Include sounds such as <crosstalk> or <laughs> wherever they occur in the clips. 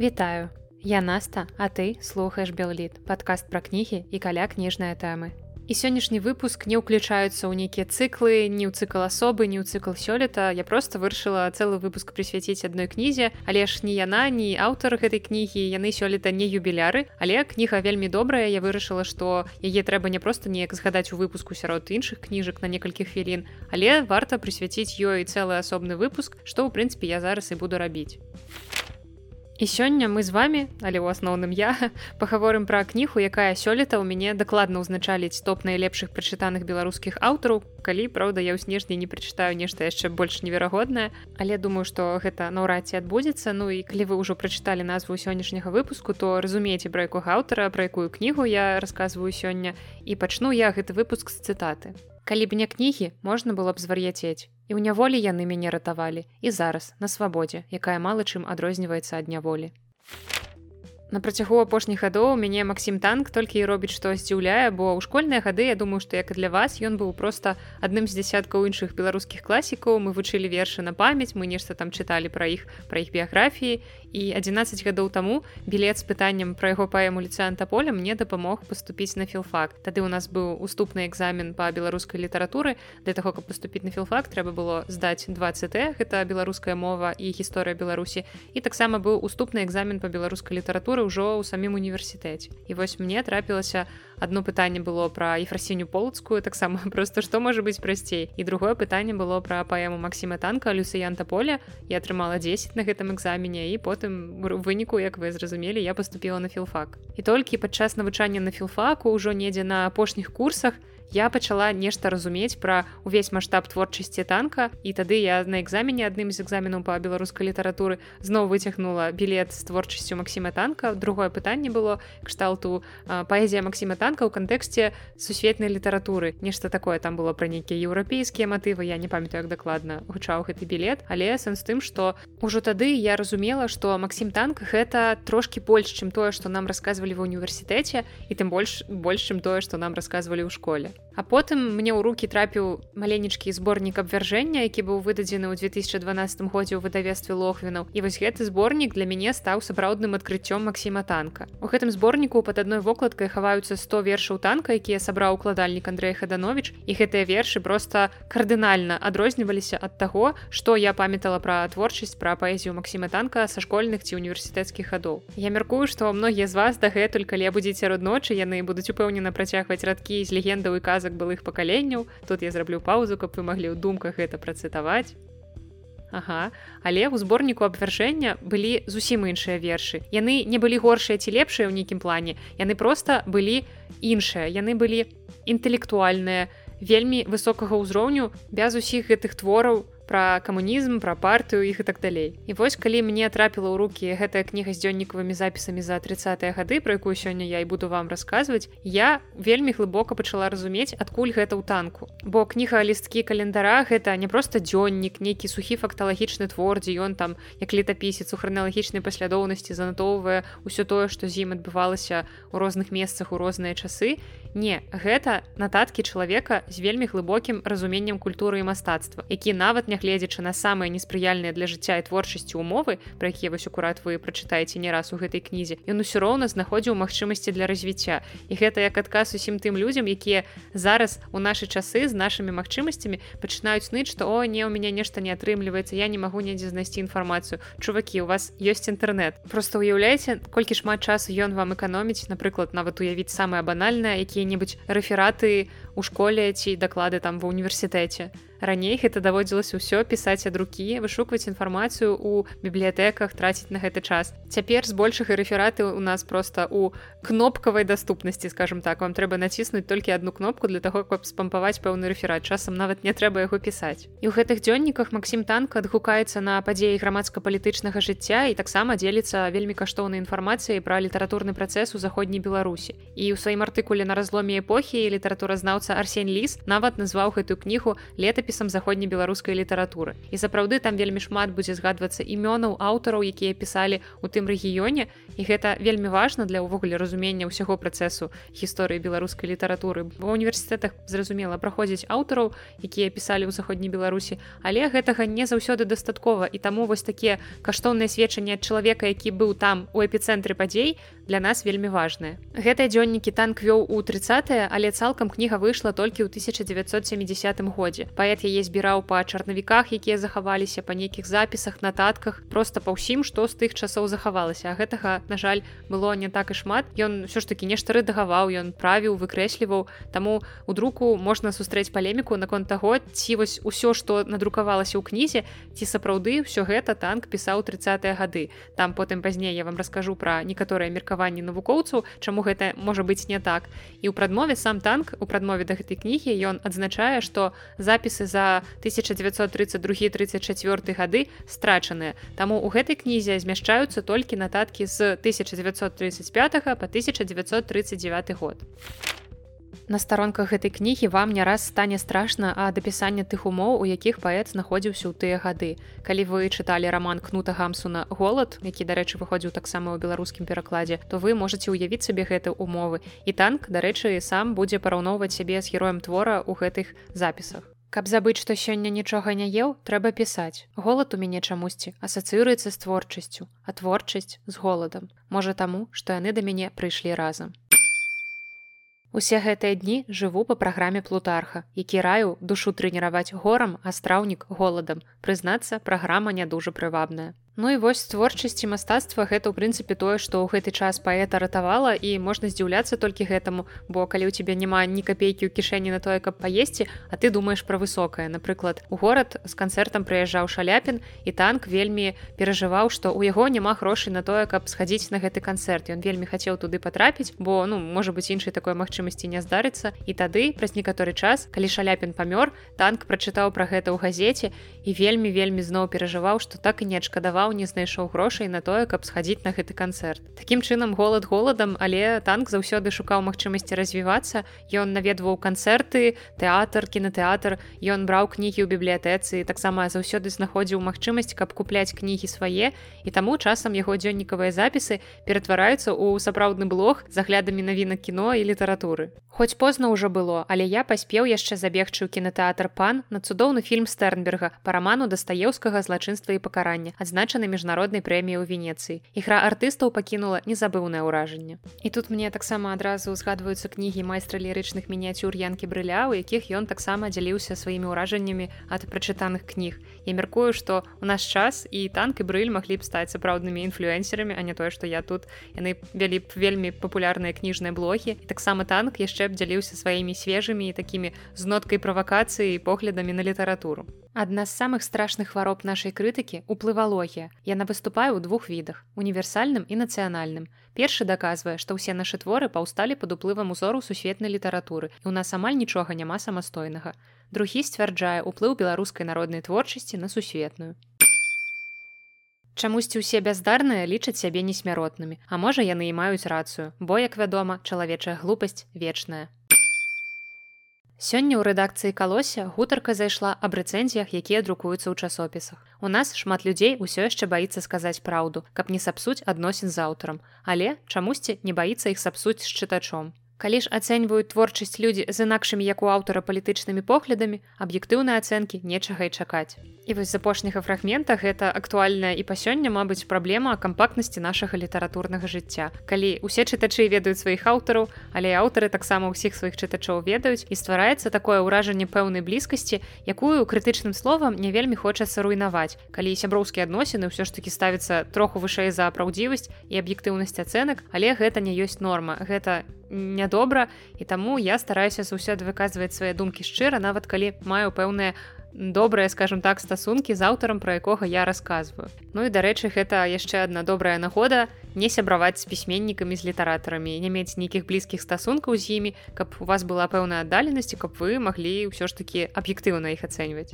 Вітаю, я Наста, а ты слухаеш Белліт, падкаст пра кнігі і каля кніжныя тэмы. І сённяшні выпуск не ўключаюцца ў нейкія цыклы, ні ў цыкл асобы, ні ў цыкл сёлета. Я проста вырашыла цэлы выпуск прысвяціць адной кнізе, але ж ні яна, ні аўтар гэтай кнігі, яны сёлета не юбіляры, але кніга вельмі добрая. Я вырашыла, што яе трэба не проста неяк згадаць у выпуску сярод іншых кніжак на некалькі хвілін, але варта прысвяціць ёй цэлы асобны выпуск, што ў прынцыпе я зараз і буду рабіць. І сёння мы з вами, але ў асноўным я <laughs> пагаворым пра кніху, якая сёлета ў мяне дакладна ўзначаліць топ найлепшых прачытаных беларускіх аўтараў. Калі праўда, я ў снежні не прачытаю нешта яшчэ больш неверагоднае, але думаю, што гэта наўрад ці адбудзецца. Ну і калі вы ўжо прачыталі назву сённяшняга выпуску, то разумееце пра якога аўтара, пра якую кнігу я расказваю сёння і пачну я гэты выпуск з цытаты. Калі б не кнігі можна было б звар'яцець і ў няволі яны мяне ратавалі і зараз на свабодзе якая мала чым адрозніваецца ад няволі На працягу апошніх гадоў мяне Масім танк толькі і робіць што здзіўляе, бо ў школьныя гады я думаю, што як і для вас ён быў проста адным з дзясяткаў іншых беларускіх класікаў. Мы вучылі вершы на памяць, мы нешта там чыталі пра іх пра іх біяграфіі. І 11 гадоў таму білет з пытаннем пра яго паэму ліцыянта поля мне дапамог паступіць на філфак. Тады ў нас быў уступны экзамен па беларускай літаратуры. Для таго, каб паступіць на філфак, трэба было здаць 20 гэта беларуская мова і гісторыя Беларусі. І таксама быў уступны экзамен па беларускай літаратуры ўжо ў самім універсітэце і вось мне трапілася одно пытанне было пра ефрасіню полацкую таксама <laughs> просто што можа быць прасцей і другое пытанне было пра паэму Масіма танка люсыянта поля я атрымала 10 на гэтым экзамене і потым выніку як вы зразумелі я поступила на філфак. І толькі падчас навучання на філфаку ўжо недзе на апошніх курсах я я пачала нешта разумець пра увесь маштаб творчасці танка і тады я на экзамене адным з экзаменаў па беларускай літаратуры зноў выцягнула білет з творчасцю Масіма танка. Другое пытанне было кшталту паэзія Масіма танка ў кантэксце сусветнай літаратуры. Нешта такое там было пра нейкія еўрапейскія матывы я не памятаю як дакладна гучаў гэты білет але сэнс тым што ўжо тады я разумела што Масім танк гэта трошки больш чым тое што нам расказвалі ва універсітэце і тым больш больш чым тое што нам расказвалі ў школе А потым мне ў руки трапіў маленечкі зборнік абвяржэння, які быў выдадзены ў 2012 годзе ў выдавестве лохвінаў. І вось гэты зборнік для мяне стаў сапраўдным адкрыццём Масіма танка. У гэтым зборніку пад адной вокладкай хаваюцца 100 вершаў танка, якія сабраў укладальнік Андрей Хаданович. І гэтыя вершы проста кардынальна адрозніваліся ад таго, што я памятала пра творчасць пра паэзію Масіма танка са школьных ці універсітэцкіх гадоў. Я мяркую, што многія з вас дагэтуль, калі будзеце родночы, яны будуць упэўнена працягваць радкі з легендаў і казак былых пакаленняў тут я зраблю паузу каб вы маглі ў думках гэта працытаваць. Ага. але ў зборніку абвяржэння былі зусім іншыя вершы. Яны не былі горшыя ці лепшыя ў нейкім плане яны просто былі іншыя. Яны былі інтэлектуальныя вельмі высокага ўзроўню без усіх гэтых твораў пра камунізм пра партыю іх і так далей. І вось калі мне трапіла ў руки гэтая кніга з дзённікавымі запісамі за 30 гады про якую сёння я і буду вам расказваць я вельмі глыбока пачала разумець адкуль гэта ў танку. Бо кніга лісткі календара гэта не просто дзённік нейкі сухі факталагічны твор дзе ён там як летапісец у храналагічнай паслядоўнасці занатоўвае ўсё тое што з ім адбывалася ў розных месцах у розныя часы не гэта нататкі чалавека з вельмі глыбокім разуменнем культуры і мастацтва які нават нягледзячы на самыя неспрыяльныя для жыцця і творчасці умовы пра якія вось акурат вы прачытаеце не раз у гэтай кнізе ён усё роўна знаходзіў магчымасці для развіцця. І гэта як адказ усім тым людзям якія зараз у нашы часы з нашымі магчымасцямі пачынаюць ныць што о не у мяне нешта не атрымліваецца я не магу недзе знайсці інфармацыю. Чувакі у вас ёсць інтэрнет просто уяўляеце колькі шмат часу ён вам эканоміць напрыклад нават уявіць самае банальнае якія-небудзь рэфераты у школе ці даклады там ва універсітэце раней гэта даводзілася ўсё пісаць ад рукі вышукваць інфармацыю у бібліятэках траціць на гэты час. Цяпер збольшага рэфераты у нас просто у кнопкавай даступнасці скажем так. Вам трэба націснуць толькі одну кнопку для того каб спампаваць пэўны рэферат. Часам нават не трэба яго пісаць. І ў гэтых дзённіках Масім танк адгукаецца на падзеі грамадска-палітычнага жыцця і таксама дзеліцца вельмі каштоўнай інфармацыяй пра літаратурны працэс у заходняй беларусі. І ў сваім артыкуле на разломе эпохі літаратуразнаўца арсень ліс нават назваў гэтую кнігу лета летапісам заходнебеларускай літаратуры. І сапраўды там вельмі шмат будзе згадвацца імёнаў аўтараў якія пісалі у тым рэгіёне. І гэта вельмі важна для ўвогуле разумення ўсяго працэсу гісторыі беларускай літаратуры. Ва універсітэтах зразумела праходзіць аўтараў якія пісалі ў заходняй беларусі. Але гэтага не заўсёды дастаткова. І таму вось такія каштоўныя сведчанні ад чалавека які быў там у эпіцэнтры падзей для нас вельмі важныя. Гэтыя дзённікі танк вёў у 30 але цалкам кніга выйшла толькі ў 1970 годзе. Паэт яе збіраў па чарнавіках якія захаваліся па нейкіх запісах нататках. Просто па ўсім што з тых часоў захавалася. А гэтага на жаль было не так і шмат. Ён все ж таки нешта рэдагаваў ён правіў выкрэсліваў. Таму у друку можна сустрэць палеміку наконт таго ці вось усё што надрукавалася ў кнізе ці сапраўды ўсё гэта танк пісаў 30 гады. Там потым пазней я вам раскажу пра некаторыя меркаванні навукоўцаў чаму гэта можа быць не так. І ў прадмове сам танк у прадмове да гэтай кнігі ён адзначае што запісы за 1932 34 гады страчаныя таму у гэтай кнізе змяшчаюцца толькі нататкі з 1935 по 1939 год На старонках гэтай кнігі вам не раз стане страшна ад апісання тых умоў, у якіх паэт знаходзіўся ў тыя гады. Калі вы чыталі раман кнута гамсуна голад, які, дарэчы, выходзіў таксама ў беларускім перакладзе, то вы можете ўявіць сабе гэты умовы. І танк, дарэчы, сам будзе параўноўваць сябе з героем твора ў гэтых запісах. Каб забыць, што сёння нічога не еў, трэба пісаць. Голад у мяне чамусьці асацыюецца з творчасцю, а творчасць з голадам. Можа таму, што яны да мяне прыйшлі разам. Усе гэтыя дні жыву па праграме плутарха, які раю душу трэніраваць горам, а страўнік голадам. Прызнацца, праграма не дужа прывабная. Ну і вось творчасці мастацтва гэта ў прынцыпе тое, што ў гэты час паэта ратавала і можна здзіўляцца толькі гэтаму, бо калі ў цябе няма ні капейкі ў кішэні на тое, каб паесці, а ты думаеш пра высокае. Напрыклад, у горад з канцэртам прыязджаў шаляпін і танк вельмі перажываў, што ў яго няма грошай на тое, каб схадзіць на гэты канцэрт. Ён вельмі хацеў туды патрапіць, бо ну можа быць іншай такой магчымасці не здарыцца. І тады праз некаторы час, калі шаляпін памёр, танк прачытаў пра гэта ў газеце і вельмі вельмі зноў перажываў, што так і не адшкадаваў сапраў не знайшоў грошай на тое, каб схадзіць на гэты канцэрт. Такім чынам голад голадам, але танк заўсёды шукаў магчымасці развівацца. Ён наведваў канцэрты, тэатр, кінотэатр, Ён браў кнігі ў бібліятэцы, таксама заўсёды знаходзіў магчымасць, каб купляць кнігі свае. І таму часам яго дзённікавыя запісы ператвараюцца ў сапраўдны блог з аглядамі навінак кіно і літаратуры. Хоць позна ўжо было, але я паспеў яшчэ забегчы ў кінотэатр пан на цудоўны фільм стэрнберга па раману дастаеўскага злачынства і пакарання адзначаны адзначаны міжнароднай прэміі ў венецыі ігра артыстаў пакінула незабыўнае ўражанне і тут мне таксама адразу узгадваюцца кнігі майстра лірычных мініяцюр янкі брыля у якіх ён таксама дзяліўся сваімі ўражаннямі ад прачытаных кніг я мяркую што у наш час і танк і брыль маглі б стаць сапраўднымі інфлюэнсерамі а не тое што я тут. Яны вялі б вельмі папулярныя кніжныя блогі. Таксама танк яшчэ б дзяліўся сваімі свежымі і такімі з ноткай правакацыі поглядамі на літаратуру. Адна з самых страшных хвароб нашай крытыкі уплывалогія Яна выступае ў двух відах універсальным і нацыянальным. Першы даказвае, што ўсе нашы творы паўсталі пад уплывам узору сусветнай літаратуры і ў нас амаль нічога няма самастойнага. Другі сцвярджае ўплыў беларускай народнай творчасці на сусветную. Чамусьці ўсе бяздарныя лічаць сябе несмяротнымі, а можа яны і маюць рацыю, бо, як вядома, чалавечая глупасць вечная. Сёння ў рэдакцыі калося гутарка зайшла аб рэцэнзіях, якія друкуюцца ў часопісах. У нас шмат людзей усё яшчэ баіцца сказаць праўду, каб не сапсуць адносін з аўтарам, але чамусьці не баіцца іх сапсуць з чытачом. Калі ж ацэньваюць творчасць людзі з інакшымі як у аўтара палітычнымі поглядамі, аб'ектыўныя ацэнкі нечага і чакаць. І вось з апошняга фрагмента гэта актуальная і па сёння, мабыць, праблема кампактнасці нашага літаратурнага жыцця. Калі усе чытачы ведаюць сваіх аўтараў, але аўтары таксама ўсіх сваіх чытачоў ведаюць і ствараецца такое ўражанне пэўнай блізкасці, якую крытычным словам не вельмі хочацца руйнаваць. Калі сяброўскія адносіны ўсё ж такі ставіцца троху вышэй за праўдзівасць і аб'ектыўнасць ацэнак, але гэта не ёсць норма. Гэта нядобра і таму я стараюся заўсёды выказваць свае думкі шчыра нават калі маю пэўныя добрыя скажем так стасункі з аўтарам пра якога я расказваю. Ну і дарэчы гэта яшчэ адна добрая нагода не сябраваць з пісьменнікамі з літаратарамі не мець нейкіх блізкіх стасункаў з імі каб у вас была пэўная аддаленасці каб вы маглі ўсё ж такі аб'ектыўна іх ацэньваць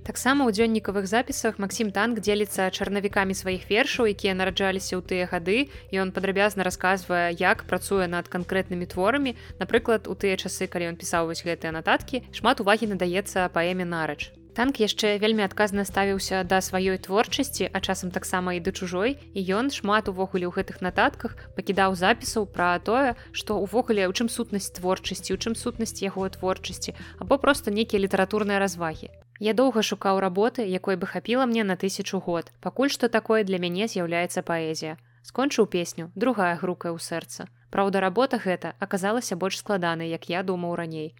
Таксама ў дзённікавых запісах Масім танк дзеліцца чарнавікамі сваіх вершаў, якія нараджаліся ў тыя гады і ён падрабязна расказвае, як працуе над канкрэтнымі творамі. Напрыклад, у тыя часы, калі ён пісаў вось гэтыя нататкі, шмат увагі надаецца паэме нарач. Танк яшчэ вельмі адказна ставіўся да сваёй творчасці, а часам таксама і да чужой і ён шмат увогуле ў гэтых нататках пакідаў запісаў пра тое, што ўвогуле ў чым сутнасць творчасці, у чым сутнасць яго творчасці або проста нейкія літаратурныя развагі. Я доўга шукаў работы, якой бы хапіла мне на тысячу год. Пакуль што такое для мяне з'яўляецца паэзія. Скончыў песню, другая грукая ў сэрца. Праўда, работа гэта аказалася больш складанай, як я думаў раней.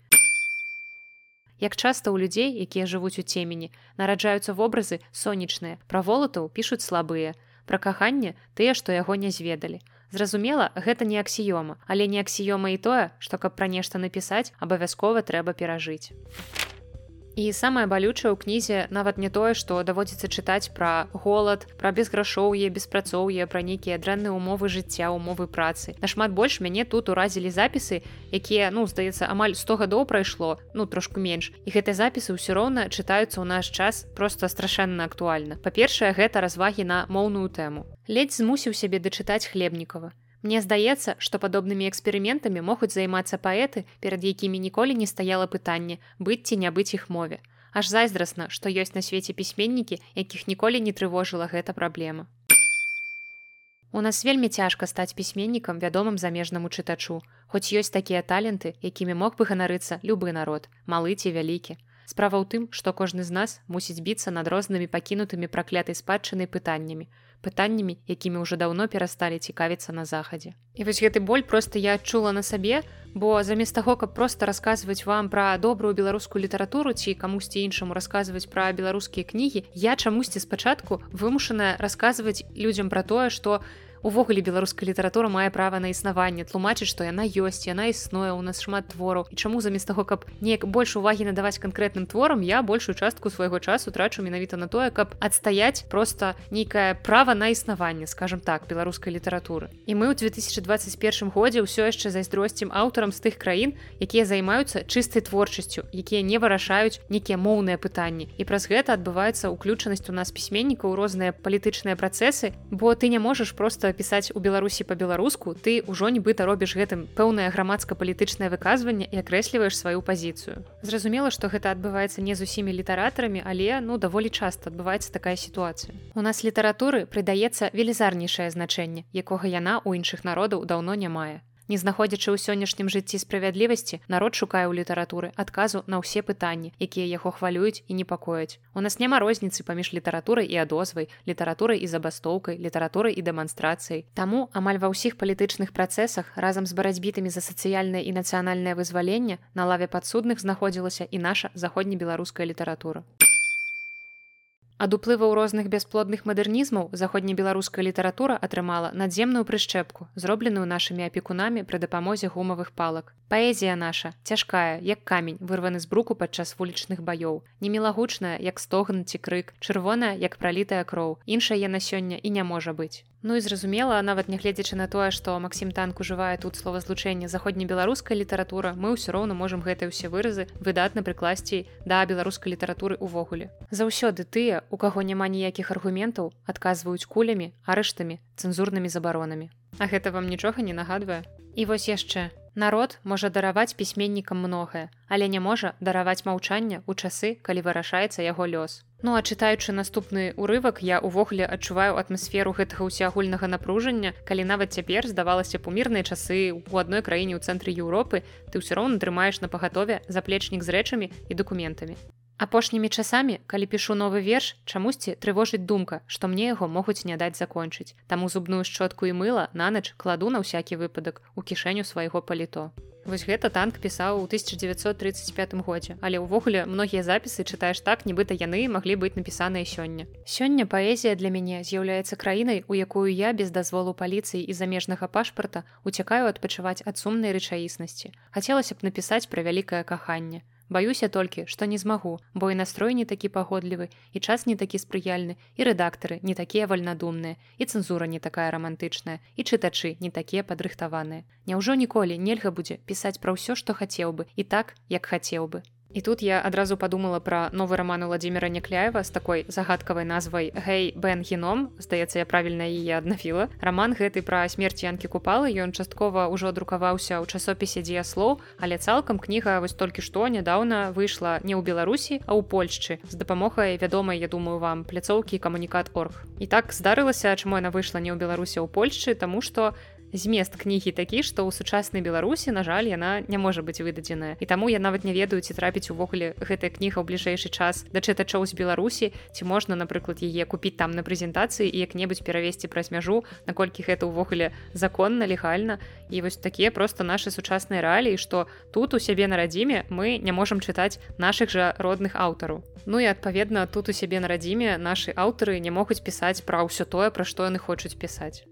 Як часта ў людзей, якія жывуць у цемені, нараджаюцца вобразы сонечныя, пра волатаў пішуць слабыя. Пра каханне тыя, што яго не зведалі. Зразумела, гэта не аксіёма, але не аксіёма і тое, што каб пра нешта напісаць, абавязкова трэба перажыць. І самае балючае ў кнізе нават не тое, што даводзіцца чытаць пра голад, пра безграшоўе, беспрацоўе, пра нейкія дрэнныя умовы жыцця, умовы працы. Нашмат больш мяне тут уразілі запісы, якія ну здаецца амаль 100 гадоў прайшло, ну трошку менш. І гэтыя запісы ўсё роўна чытаюцца ў наш час проста страшэнна актуальна. Па-першае, гэта развагі на моўную тэму. Ледзь змусіў сябе дачытаць хлебнікова. Мне здаецца, што падобнымі эксперыментамі могуць займацца паэты, перад якімі ніколі не стаяла пытанне быць ці не быць іх мове. Аж зайздрасна, што ёсць на свеце пісьменнікі, якіх ніколі не трывожыла гэта праблема. У нас вельмі цяжка стаць пісьменнікам вядомым замежнаму чытачу, хоць ёсць такія таленты, якімі мог бы ганарыцца любы народ, малы ці вялікі. Справа ў тым, што кожны з нас мусіць біцца над рознымі пакінутымі праклятай спадчынай пытаннямі, пытаннямі, якімі ўжо даўно перасталі цікавіцца на захадзе. І вось гэты боль просто я адчула на сабе, бо замест таго, каб проста расказваць вам пра добрую беларускую літаратуру ці камусьці іншаму расказваць пра беларускія кнігі, я чамусьці спачатку вымушаная расказваць людзям пра тое, што, увогуле беларуская літаратура мае права на існаванне. Тлумачыць што яна ёсць яна існуе у нас шмат твораў. І чаму замест таго каб неяк больш увагі надаваць канкрэтным творам я большую частку свайго часу трачу менавіта на тое каб адстаяць просто нейкае права на існаванне скажем так беларускай літаратуры. І мы ў 2021 годзе ўсё яшчэ зайздросцім аўтарам з тых краін якія займаюцца чыстай творчасцю якія не вырашаюць нейкія моўныя пытанні. І праз гэта адбываецца ўключанасць у нас пісьменнікаў розныя палітычныя працэсы бо ты не можаш просто пісаць у беларусі по-беларуску ты ўжо нібыта робіш гэтым пэўнае грамадска-палітычнае выказванне і акрэсліваеш сваю пазіцыю. Зразумела што гэта адбываецца не з усімі літаратарамі але ну даволі часта адбываецца такая сітуацыя. У нас літаратуры прыдаецца велізарнейшае значэнне якога яна ў іншых народаў даўно не мае Не знаходзячы ў сённяшнім жыцці справядлівасці, народ шукае ў літаратуры адказу на ўсе пытанні, якія яго хвалююць і непакояць. У нас няма розніцы паміж літаратурай і адозвай, літаратурай і забастоўкай, літаратурай і дэманстрацыяй. Таму амаль ва ўсіх палітычных працэсах разам з барацьбітамі за сацыяльнае і нацыянальнае вызваленне на лаве падсудных знаходзілася і наша заходнебеларуская літаратура. Ад уплываў розных бясплодных мадэрнізмаў заходнебеларуская літаратура атрымала надземную прышчэпку, зробленую нашымі апекунамі пры дапамозе гумавых палак. Паэзія наша цяжкая, як камень, вырваны з бруку падчас вулічных баёў. Немілагучная, як стогн ці крык, чырвоная, як пралітая кроў. Іншая на сёння і не можа быць. Ну і зразумела, нават нягледзячы на тое, што Масім танк ужывае тут словазлучэнне заходнебеларускай літаратура, мы ўсё роўна можам гэтыя ўсе выразы выдатна прыкласці да беларускай літаратуры ўвогуле. Заўсёды тыя, у каго няма ніякіх аргументаў, адказваюць кулямі, арыштамі, цэнзурнымі забаронамі. А гэта вам нічога не нагадвае. І вось яшчэ Народ можа дараваць пісьменнікам многае, але не можа дараваць маўчання ў часы, калі вырашаецца яго лёс. Ну а чытаючы наступны урывак я ўвогуле адчуваю атмасферу гэтага ўсеагульнага напружання, калі нават цяпер здавалася б у мірныя часы у адной краіне ў цэнтры Еўропы ты ўсё роўна трымаеш на пагатове заплечнік з рэчамі і дакументамі. Апошнімі часамі, калі пішу новы верш, чамусьці трывожыць думка, што мне яго могуць не даць закончыць. Таму зубную шчотку і мыла нанач кладу на ўсякі выпадак у кішэню свайго паліто. Вось гэта танк пісаў у 1935 годзе, але ўвогуле многія запісы чытаеш так, нібыта яны маглі быць напісаныя сёння. Сёння паэзія для мяне з'яўляецца краінай, у якую я без дазволу паліцыі і замежнага пашпарта уцякаю адпачываць ад сумнай рэчаіснасці. Хацелася б напісаць пра вялікае каханне. Баюся толькі, што не змагу, бо і настрой не такі пагодлівы, і час не такі спрыяльны, і рэдактары не такія вальнадумныя, і цэнзура не такая рамантычная, і чытачы не такія падрыхтаваныя. Няўжо ніколі нельга будзе пісаць пра ўсё, што хацеў бы і так, як хацеў бы. І тут я адразу подумала пра новы роман владимира някляева з такой загадкавай назвай гей бен геном здаецца я правільна яе аднафіла роман гэты пра смерць янкі купалы ён часткова ўжо друкаваўся ў часопісе дзеяслоў але цалкам кніга вось толькі што нядаўна выйшла не ў беларусі а ў польшчы. З дапамогай вядомай я думаю вам пляцоўкі камунікат орг і так здарылася чаму яна выйшла не ў беларусі ў польшчы тому что змест кнігі такі што ў сучаснай беларусі на жаль яна не можа быць выдадзеная. І таму я нават не ведаю ці трапіць увогуле гэтая кніга ў бліжэйшы час да чытачоў з беларусі ці можна напрыклад яе купіць там на прэзентацыі і як-небудзь перавесці праз мяжу наколькі гэта ўвогуле законна легальна. І вось такія просто наши сучасныя рэаліі што тут у сябе на радзіме мы не можам чытаць наших жа родных аўтараў. Ну і адпаведна тут у сябе на радзіме нашы аўтары не могуць пісаць пра ўсё тое пра што яны хочуць пісаць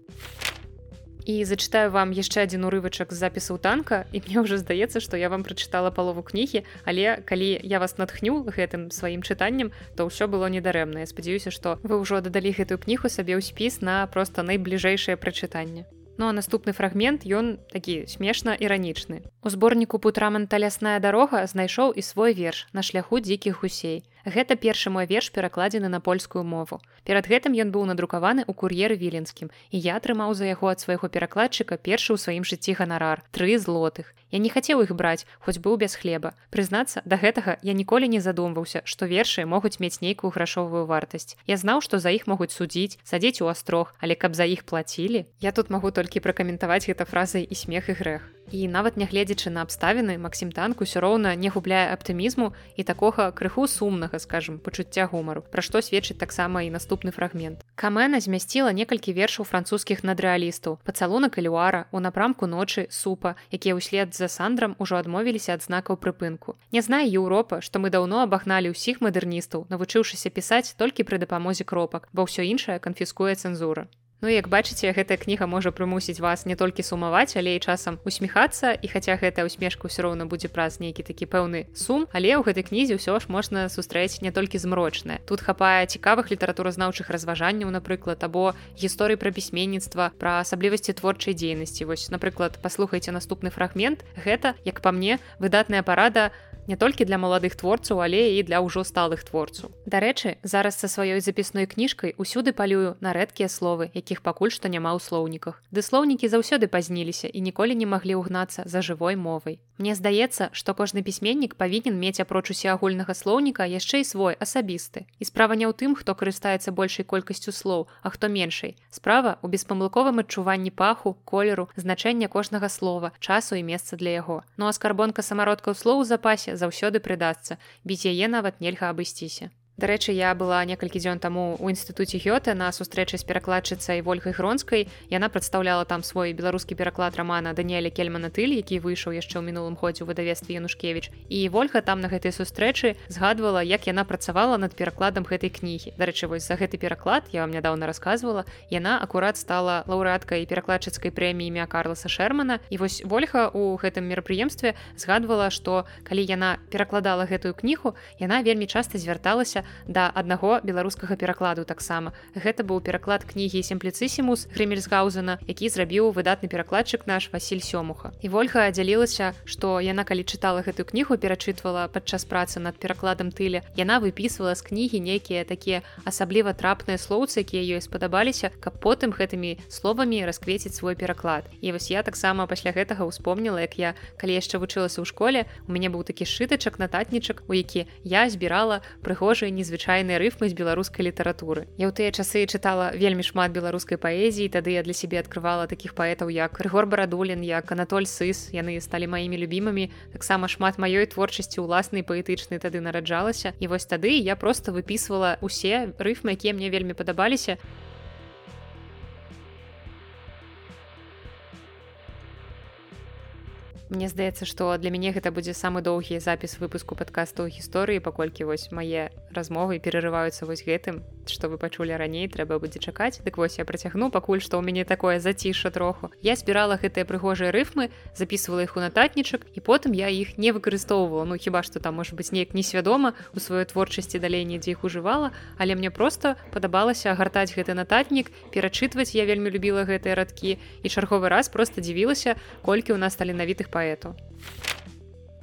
і зачытаю вам яшчэ адзін урывачак з запісу танка і мне ўжо здаецца што я вам прачытала палову кнігі але калі я вас натхню гэтым сваім чытаннем то ўсё было недарэмна спадзяюся што вы ўжо дадалі гэтую кнігу сабе ў спіс на проста найбліжэйшае прачытанне Ну а наступны фрагмент ён такі смешна іранічны. У зборніку путраманта лясная дарога знайшоў і свой верш на шляху дзікіх гусей Гэта першы мой верш перакладзены на польскую мову. Перад гэтым ён быў надрукаваны ў кур'еры віленскім і я атрымаў за яго ад свайго перакладчыка першы ў сваім жыцці ганарар тры злотых. Я не хацеў іх браць, хоць быў без хлеба. Прызнацца, да гэтага я ніколі не задумваўся, што вершы могуць мець нейкую грашовую вартасць. Я знаў, што за іх могуць судзіць, садзець у астрог, але каб за іх плацілі, я тут магу толькі пракаментаваць гэта фразай і смех і грэх. І нават нягледзячы на абставіны Масім танк усё роўна не губляе аптымізму і такога крыху сумнага скажем пачуцця гумару пра што сведчыць таксама і наступны фрагмент. Камена змясціла некалькі вершаў французскіх надрэалістаў пацалунак элюара у напрамку ночы супа якія ўслед за сандрам ужо адмовіліся ад знакаў прыпынку. Не знае Еўропа што мы даўно абагналі ўсіх мадэрністаў навучыўшыся пісаць толькі пры дапамозе кропак бо ўсё іншае канфіскуе цэнзура Ну як бачыце гэтая кніга можа прымусіць вас не толькі сумаваць але і часам усміхацца. І хаця гэтая усмешка ўсё роўна будзе праз нейкі такі пэўны сум але ў гэтай кнізе ўсё ж можна сустрэць не толькі змрочнае. Тут хапае цікавых літаратуразнаўчых разважанняў напрыклад або гісторыі пра пісьменніцтва пра асаблівасці творчай дзейнасці. Вось напрыклад паслухайце наступны фрагмент. Гэта як па мне выдатная парада не толькі для маладых творцаў але і для ўжо сталых творцаў. Дарэчы зараз са сваёй запісной кніжкай усюды палюю на рэдкія словы якіх пакуль што няма ў слоўніках. Ды слоўнікі заўсёды пазніліся і ніколі не маглі ўгнацца за жывой мовай. Мне здаецца што кожны пісьменнік павінен мець апроч усеагульнага слоўніка яшчэ і свой асабісты. І справа не ў тым хто карыстаецца большай колькасцю слоў а хто меншай. Справа у беспамылковым адчуванні паху колеру значэння кожнага слова часу і месца для яго. Ну а скарбонка самародкаў слоў у запасе заўсёды прыдасца. Без яе нават нельга абысціся Дарэчы, я была некалькі дзён таму ў інстытуце Гёта на сустрэчы з перакладчыцай ольгай гронскай. Яна прадстаўляла там свой беларускі пераклад рамана Даніэля Кельмана тыль, які выйшаў яшчэ ў мінулым ходзе ў выдавестве Янушкевич. І ольга там на гэтай сустрэчы згадвала, як яна працавала над перакладам гэтай кнігі. Дарэчы, вось за гэты пераклад я вам нядаўна рассказывала. Яна акурат стала лаўрэаткай перакладчыцкай прэміі імя Карласа Шермана. І вось ольга у гэтым мерапрыемстве згадвала, што калі яна перакладала гэтую кніху, яна вельмі часта звярталася да аднаго беларускага перакладу таксама. Гэта быў пераклад кнігі семпліцысімус грымельсгаузена які зрабіў выдатны перакладчык наш Васіль сёмуха. І ольга аддзялілася што яна калі чытала гэтую кнігу перачытвала падчас працы над перакладам тыля яна выпісвала з кнігі нейкія такія асабліва трапныя слоўцы якія ёй спадабаліся каб потым гэтымі словамі расквеціць свой пераклад. І вось я таксама пасля гэтага ўспомніла як я калі яшчэ вучылася ў школе у мяне быў такі шытачак нататнічак у які я збірала прыгожыя незвычайныя рыфмы з беларускай літаратуры. Я ў тыя часы чытала вельмі шмат беларускай паэзіі, тады я для сябе адкрывала такіх паэтаў як Рыгор барадулін, як анатоль сыс, яны сталі маімі любімымі. таксама шмат маёй творчасці ўласнай паэтычнай тады нараджалася. І вось тады я проста выпісвала усе рыфмы, якія мне вельмі падабаліся. Мне здаецца, што для мяне гэта будзе самы доўгі запіс выпуску падкасту гісторыі, паколькі вось мае размовы перарываюцца вось гэтым, што вы пачулі раней трэба будзе чакаць. Дык вось я працягну, пакуль што ў мяне такое заціша троху. Я збірала гэтыя прыгожыя рыфмы, записывала іх у нататнічак і потым я іх не выкарыстоўвала. Ну хіба што там можа быць неяк несвядома у сваёй творчасці далей недзе іх ужывала, але мне проста падабалася гартаць гэты нататнік, перачытваць я вельмі любіла гэтыя радкі і чарговы раз проста дзівілася, колькі ў нас таленавітых па паэту.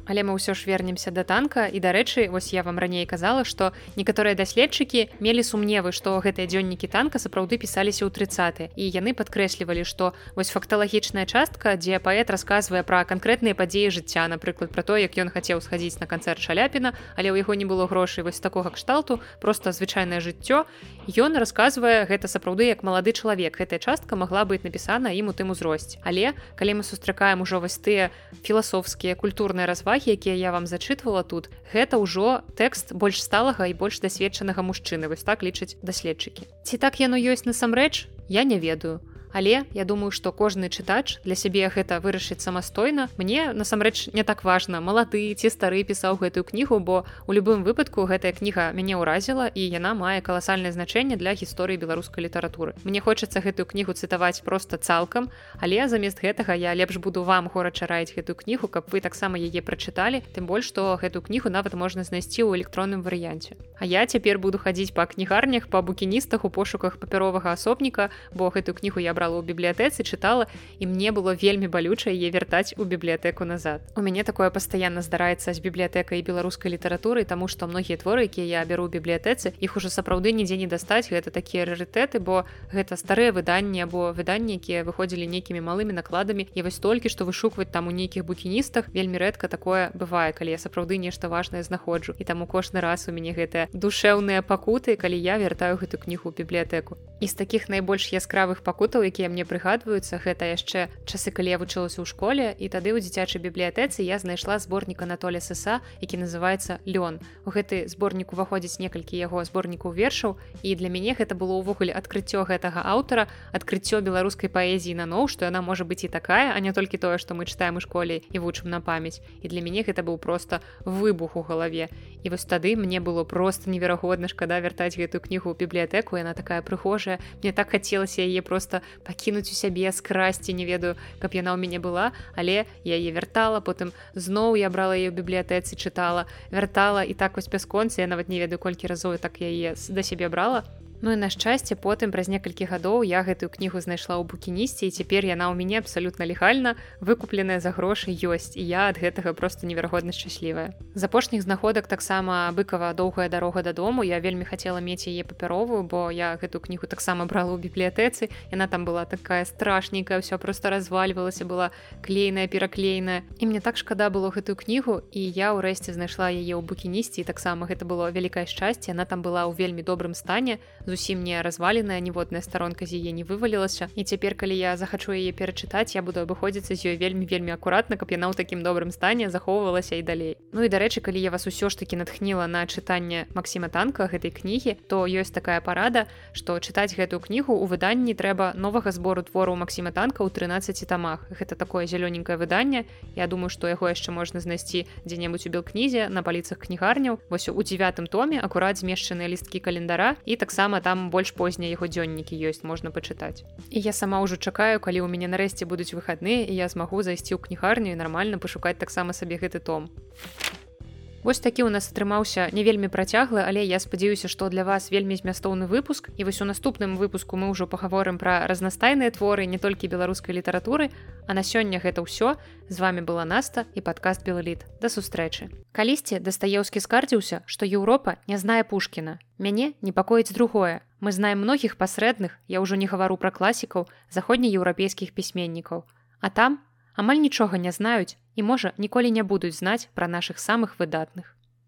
Але мы ўсё ж вернемся да танка. І дарэчы вось я вам раней казала што некаторыя даследчыкі мелі сумневы што гэтыя дзённікі танка сапраўды пісаліся ў 30 і яны падкрэслівалі што вось факталагічная частка дзе паэт расказвае пра канкрэтныя падзеі жыцця напрыклад про то як ён хацеў схадзіць на канцэрт шаляпіна але ў яго не было грошай вось такога кшталту просто звычайнае жыццё. Ён расказвае гэта сапраўды як малады чалавек. Гэтая частка могла быць напісана ім у тым узросце. Але калі мы сустракаем ужо вось тыя філасофскія культурныя развагі якія я вам зачытвала тут гэта ўжо тэкст больш сталага і больш дасведчанага мужчыны. Вось так лічаць даследчыкі. Ці так яно ёсць насамрэч я не ведаю Але я думаю, што кожны чытач для сябе гэта вырашыць самастойна. Мне насамрэч не так важна, малады ці стары пісаў гэтую кнігу, бо у любым выпадку гэтая кніга мяне ўразіла і яна мае каласальнае значэнне для гісторыі беларускай літаратуры. Мне хочацца гэтую кнігу цытаваць проста цалкам, але замест гэтага я лепш буду вам горача раіць гэтую кнігу, каб вы таксама яе прачыталі, тым больш што гэтую кнігу нават можна знайсці ў электронным варыянце. А я цяпер буду хадзіць па кнігарнях па букіністах у пошуках папяровага асобніка, бо гэтую кнігу я брала ў бібліятэцы чытала і мне было вельмі балюча яе вяртаць у бібліятэку назад. У мяне такое пастаянна здараецца з бібліятэкай беларускай літаратуры таму што многія творы якія я бяру бібліятэцы іх ужо сапраўды нідзе не дастаць гэта такія рарытэты бо гэта старыя выданні або выданні якія выходзілі нейкімі малымі накладамі і вось толькі што вышукваць там у нейкіх букіністах вельмі рэдка такое бывае калі я сапраўды нешта важное знаходжу. І таму кожны раз у мяне гэтыя душэўныя пакуты калі я вяртаю гэту кнігу бібліятэку і з такіх найбольш яскравых пакутаў які якія мне прыгадваюцца гэта яшчэ часы калі я вучылася ў школе і тады ў дзіцячай бібліятэцы я знайшла зборнік анатоля сыса які называется лён у гэты зборнік уваходзіць некалькі яго зборнікаў вершаў і для мяне гэта было ўвогуле адкрыццё гэтага аўтара адкрыццё беларускай паэзіі наноў што яна можа быць і такая а не толькі тое што мы чытаем у школе і вучым на памяць. І для мяне гэта быў просто выбух у галаве і вось тады мне было просто неверагодна шкада вяртаць гэтую кнігу ў бібліятэку яна такая прыхожая мне так хацелася яе просто пакінуць у сябе скрасці не ведаю каб яна ў мяне была але я яе вяртала потым зноў я брала ее бібліятэцы чытала вяртала і так вось бясконцы я нават не ведаю колькі разоў так яе да сябе брала Ну і на шчасце потым праз некалькі гадоў я гэтую кнігу знайшла ў букінісце і цяпер яна ў мяне абсалютна легальна выкупленая за грошы ёсць і я ад гэтага просто неверагодна шчаслівая. З апошніх знаходак таксама быкава доўгая дарога дадому. Я вельмі хацела мець яе папяровую бо я гэту кнігу таксама брала ў бібліятэцы. Яна там была такая страшненькая все просто развальвалася была клейная пераклейная. І мне так шкада было гэтую кнігу і я ўрэшце знайшла яе ў букінісці таксама гэта было вялікае шчасце. Она там была ў вельмі добрым стане зусім не разваленая ніводная старонка з яе не вывалілася і цяпер калі я захачу яе перачытаць я буду абыходзіцца з ёй вельмі вельмі акуратна каб яна ў такім добрым стане захоўвалася і далей. Ну і дарэчы калі я вас усё ж таки натхніла на чытанне Масіма танка гэтай кнігі то ёсць такая парада што чытаць гэтую кнігу у выданні трэба новага збору твору Масіма танка ў 13 тамах гэта такое зялёненькае выданне Я думаю што яго яшчэ можна знайсці дзе-небудзь у белкнізе на паліцах кнігарняў вось у девятым томе акурат змешчаныя лісткі календара і таксама таксама там больш познія яго дзённікі ёсць можна пачытаць. І я сама ўжо чакаю калі ў мяне нарэшце будуць выхадныя і я змагу зайсці ў кнігарню нармальна пашукаць таксама сабе гэты том Вось такі у нас атрымаўся не вельмі працяглы але я спадзяюся што для вас вельмі змястоўны выпуск. І вось у наступным выпуску мы ўжо пагаворым пра разнастайныя творы не толькі беларускай літаратуры. А на сёння гэта ўсё. З вами была наста і падкаст белаліт да сустрэчы. Калісьці дастаеўскі скардзіўся што Еўропа не знае пушкіна. Мяне непакоіць другое. Мы знаем многіх пасрэдных я ўжо не гавару пра класікаў заходнееўрапейскіх пісьменнікаў. А там амаль нічога не знаюць і можа ніколі не будуць знаць пра нашых самых выдатных